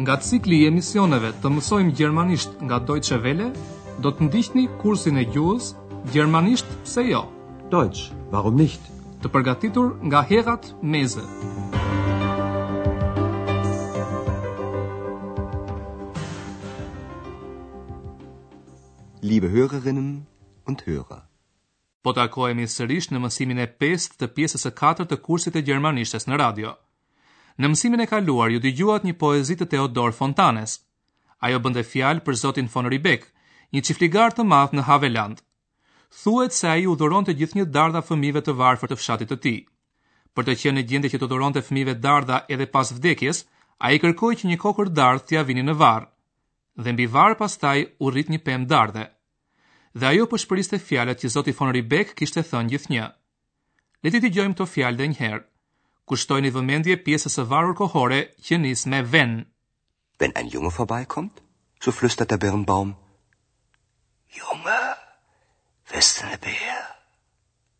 Nga cikli i emisioneve të mësojmë gjermanisht nga Deutsche Welle, do të ndiqni kursin e gjuhës Gjermanisht pse jo? Deutsch, warum nicht? Të përgatitur nga Herrad Meese. Liebe Hörerinnen und Hörer. Po takohemi sërish në mësimin e pestë të pjesës së katërt të kursit të gjermanishtes në radio. Në mësimin e kaluar ju dëgjuat një poezi të Theodor Fontanes. Ajo bënte fjalë për zotin von Ribbeck, një çifligar të madh në Havelland. Thuhet se ai u dhuronte gjithnjë dardha fëmijëve të varfër të fshatit të tij. Për të qenë në gjendje që t'u dhuronte fëmijëve dardha edhe pas vdekjes, ai kërkoi që një kokërr dardhë t'ia vinin në varr. dhe mbi varr pastaj u rrit një pemë dardhe. Dhe ajo pëshpëriste fjalët që zoti von Ribbeck kishte thënë gjithnjë. Le t'i dëgjojmë këto fjalë edhe një herë. Kushtojini vëmendje pjesës së varur kohore që nis me wenn. Wenn ein Junge vorbeikommt, so flüstert der Birnbaum, Junge, wiste 'ne Beer?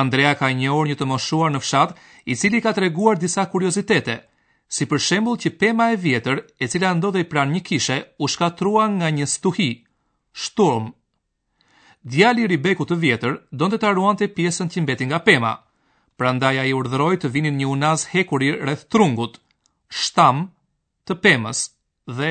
Andrea ka njohur një të moshuar në fshat, i cili i ka treguar disa kuriozitete, si për shembull që pema e vjetër, e cila ndodhej pranë një kishe, u shkatërrua nga një stuhi, Sturm. Djali i Ribbeckut të vjetër donte ta ruante pjesën që mbeti nga pema. Prandaj ai urdhëroi të vinin një unazë hekuri rreth trungut, Stamm të pemës dhe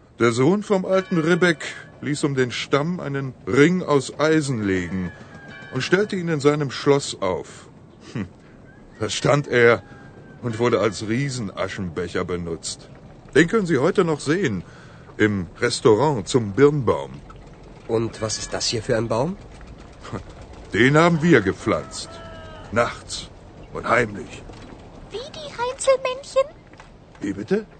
Der Sohn vom alten Ribbeck ließ um den Stamm einen Ring aus Eisen legen und stellte ihn in seinem Schloss auf. Hm, stand er und wurde als Riesenaschenbecher benutzt. Den können Sie heute noch sehen im Restaurant zum Birnbaum. Und was ist das hier für ein Baum? Den haben wir gepflanzt. Nachts und heimlich. Wie die Heinzelmännchen? Wie bitte?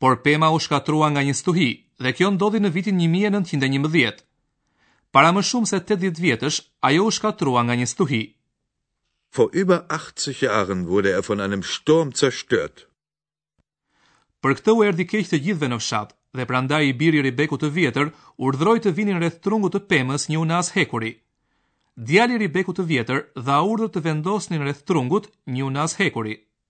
Por pema u shkatërrua nga një stuhi dhe kjo ndodhi në vitin 1911. Para më shumë se 80 vjetësh, ajo u shkatërrua nga një stuhi. Vor über 80 Jahren wurde er von einem Sturm zerstört. Për këtë u erdhi keq të gjithëve në fshat, dhe prandaj i biri i Ribbeckut të vjetër urdhëroi të vinin rreth trungut të pemës një unazë hekuri. Djali i Ribbeckut të vjetër dha urdhër të vendosnin rreth trungut një unazë hekuri.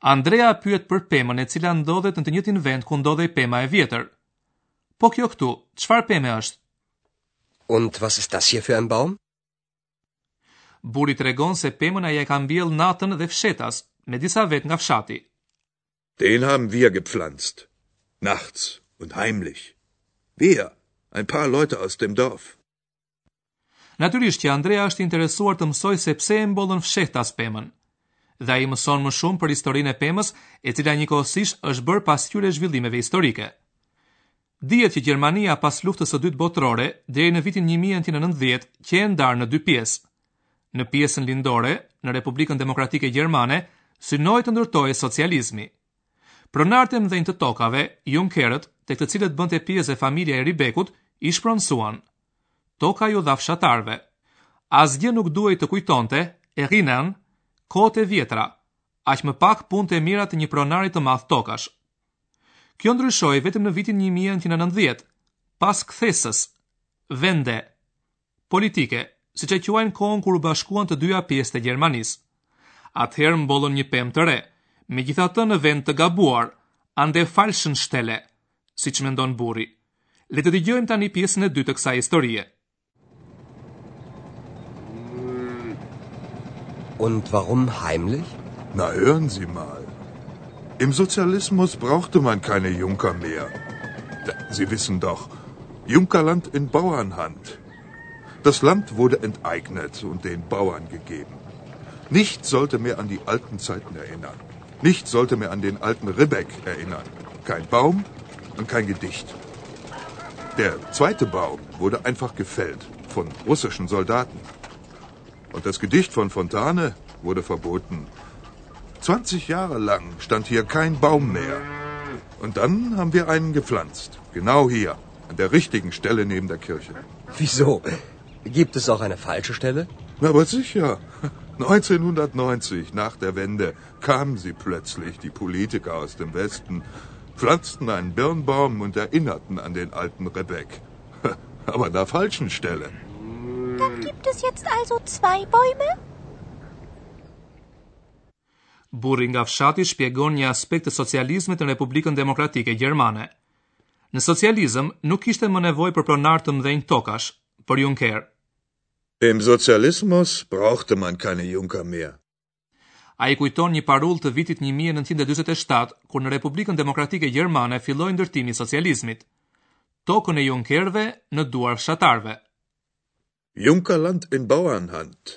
Andrea pyet për pemën e cila ndodhet në të njëjtin vend ku ndodhej pema e vjetër. Po kjo këtu, çfarë peme është? Und was ist das hier für ein Baum? Burri tregon se pemën ai e ka mbjellë natën dhe fshehtas, me disa vetë nga fshati. Den haben wir gepflanzt. Nachts und heimlich. Wir, ein paar Leute aus dem Dorf. Natyrisht që Andrea është i interesuar të mësojë se pse e mbollën fshehtas pemën. Dhe ai mëson më shumë për historinë e pemës, e cila njëkohësisht është bërë pasqyrë e zhvillimeve historike. Dihet që Gjermania pas Luftës së Dytë Botërore, deri në vitin 1990, qe e ndarë në dy pjesë. Në pjesën lindore, në Republikën Demokratike Gjermane, synohej të ndërtohej socializmi. Pronarët e mëdhenj të tokave, junkerët, tek të cilët bënte pjesë dhe familja e Ribekut, i shpronësuan. Toka iu dha fshatarëve. Asgjë nuk duhej të kujtonte, erinnern, kohët e vjetra, aq më pak punët e mira të një pronari të madh tokash. Kjo ndryshoi vetëm në vitin një mijë e nëntëqind e nëntëdhjetë, pas kthesës, Wende, politike, siç e quajnë kohën kur u bashkuan të dyja pjesët e Gjermanisë. Atëherë mbollën një pemë të re, megjithatë në vend të gabuar, an der falschen Stelle, siç mendon burri. Le të dëgjojmë tani pjesën e dytë të kësaj historie. Und warum heimlich? Na hören Sie mal. Im Sozialismus brauchte man keine Junker mehr. Sie wissen doch, Junkerland in Bauernhand. Das Land wurde enteignet und den Bauern gegeben. Nichts sollte mehr an die alten Zeiten erinnern. Nichts sollte mehr an den alten Ribbeck erinnern. Kein Baum und kein Gedicht. Der zweite Baum wurde einfach gefällt von russischen Soldaten. Und das Gedicht von Fontane wurde verboten. 20 Jahre lang stand hier kein Baum mehr. Und dann haben wir einen gepflanzt. Genau hier, an der richtigen Stelle neben der Kirche. Wieso? Gibt es auch eine falsche Stelle? Na, aber sicher. 1990, nach der Wende, kamen sie plötzlich, die Politiker aus dem Westen, pflanzten einen Birnbaum und erinnerten an den alten Rebek. Aber an der falschen Stelle. Dann gibt es jetzt also zwei Bäume? Burri nga fshati shpjegon një aspekt të socializmit në Republikën Demokratike Gjermane. Në socializëm nuk kishte më nevojë për pronarë të mëdhenj tokash, për Junker. Im Sozialismus brauchte man keine Junker mehr. Ai kujton një parullë të vitit një mijë e nëntëqind e dyzet e shtatë, kur në Republikën Demokratike Gjermane filloi ndërtimi i socializmit, Tokën e Junkerëve në duar fshatarëve. Junkerland in Bauernhand.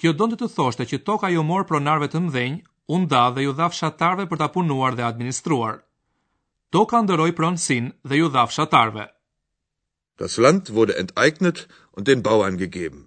Kjo donte të thoshte që toka iu mor pronarëve të mëdhenj, u nda dhe iu dha fshatarëve për ta punuar dhe administruar. Toka ndërroi pronësinë dhe iu dha fshatarëve. Das Land wurde enteignet und den Bauern gegeben.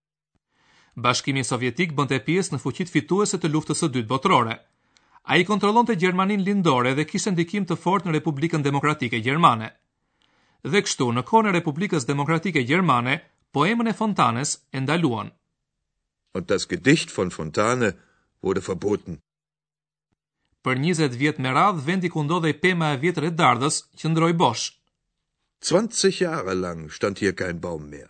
Bashkimi Sovjetik bënte pjesë në fuqitë fituese të Luftës së Dytë Botërore. Ai kontrollonte Gjermaninë Lindore dhe kishte ndikim të fortë në Republikën Demokratike Gjermane. Dhe kështu, në kohën e Republikës Demokratike Gjermane, poemën e Fontanes e ndaluan. Und das Gedicht von Fontane wurde verboten. Për 20 vjet me radhë, vendi ku ndodhej pema e vjetër e dardhës qëndroi bosh. 20 Jahre lang stand hier kein Baum mehr.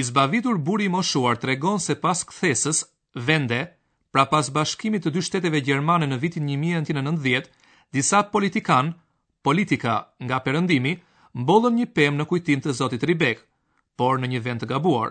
I zbavitur burri i moshuar tregon se pas kthesës Wende, pra pas bashkimit të dy shteteve gjermane në vitin një mijë e nëntëqind e nëntëdhjetë, disa politikanë, Politiker, nga Perëndimi, mbollën një pemë në kujtim të zotit Ribek, por në një vend të gabuar.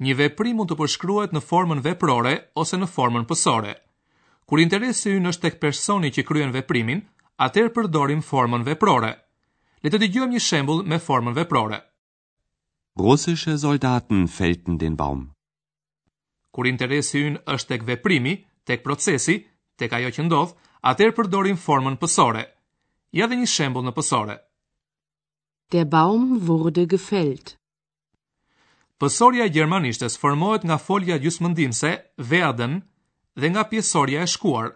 Një veprim mund të përshkruhet në formën veprore ose në formën pësore. Kur interesi ynë është tek personi që kryen veprimin, atëherë përdorim formën veprore. Le të dëgjojmë një shembull me formën veprore. Russische Soldaten fällten den Baum. Kur interesi ynë është tek veprimi, tek procesi, tek ajo që ndodh, atëherë përdorim formën pësore. Ja dhe një shembull në pësore. Der Baum wurde gefällt. Pësorja e gjermanishtes formohet nga folja gjysmëndihmëse werden dhe nga pjesorja e shkuar,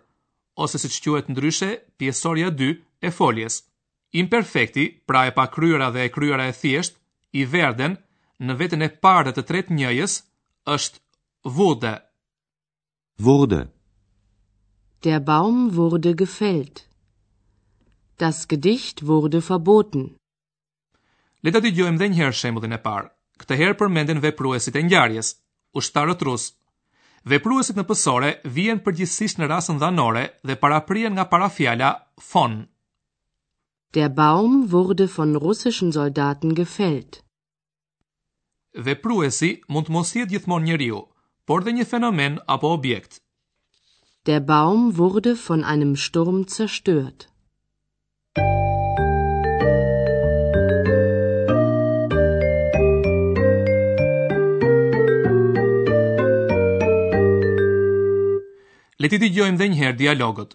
ose siç quhet ndryshe pjesorja dy e foljes. Imperfekti, pra e pakryera dhe e kryera e thjeshtë, i werden, në vetën e parë dhe të tretë njëjës, është wurde. Wurde. Der Baum wurde gefällt. Das Gedicht wurde verboten. Le ta dëgjojmë edhe një herë shembullin e parë. Këtë herë përmenden vepruesit e ngjarjes, ushtarët rusë. Vepruesit në pësore vijnë përgjithësisht në rasën dhanore dhe paraprihen nga parafjala von, Der Baum wurde von russischen Soldaten gefällt. Vepruesi mund të mos jetë gjithmonë njeriu, por dhe një fenomen apo objekt. Der Baum wurde von einem Sturm zerstört. Le t'i dëgjojmë edhe një herë dialogët.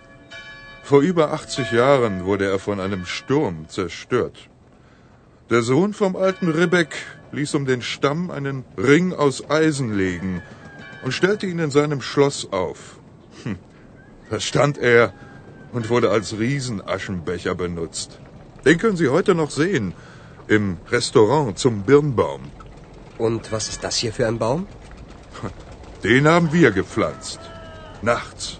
Vor über 80 Jahren wurde er von einem Sturm zerstört. Der Sohn vom alten Ribbeck ließ um den Stamm einen Ring aus Eisen legen und stellte ihn in seinem Schloss auf. Hm. da stand er und wurde als Riesenaschenbecher benutzt. Den können Sie heute noch sehen im Restaurant zum Birnbaum. Und was ist das hier für ein Baum? Den haben wir gepflanzt. Nachts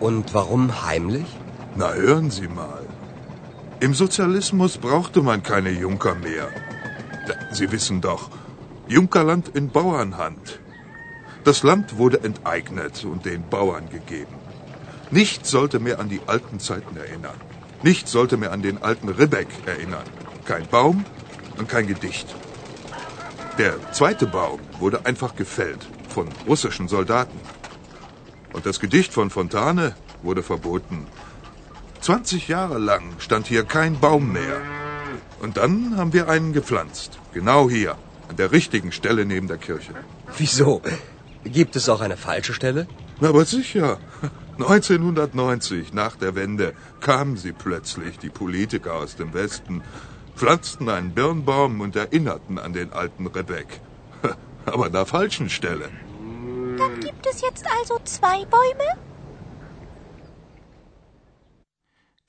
Und warum heimlich? Na hören Sie mal. Im Sozialismus brauchte man keine Junker mehr. Sie wissen doch, Junkerland in Bauernhand. Das Land wurde enteignet und den Bauern gegeben. Nichts sollte mehr an die alten Zeiten erinnern. Nichts sollte mir an den alten Ribbeck erinnern. Kein Baum und kein Gedicht. Der zweite Baum wurde einfach gefällt von russischen Soldaten. Und das Gedicht von Fontane wurde verboten. 20 Jahre lang stand hier kein Baum mehr. Und dann haben wir einen gepflanzt. Genau hier, an der richtigen Stelle neben der Kirche. Wieso? Gibt es auch eine falsche Stelle? Na, aber sicher. 1990, nach der Wende, kamen sie plötzlich, die Politiker aus dem Westen, pflanzten einen Birnbaum und erinnerten an den alten Rebek. Aber an der falschen Stelle. Dann gibt es jetzt also zwei Bäume?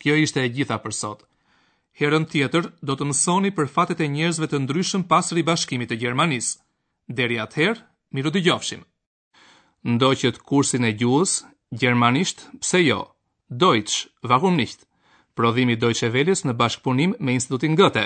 Kjo ishte e gjitha për sot. Herën tjetër do të mësoni për fatet e njerëzve të ndryshëm pas ribashkimit të Gjermanisë. Deri atëherë, mirudëgjofshim. Ndoqët kursin e gjuhës, gjermanisht, pse jo, Deutsch, warum nicht? Prodhim i Deutsche Welles në bashkëpunim me Institutin Goethe.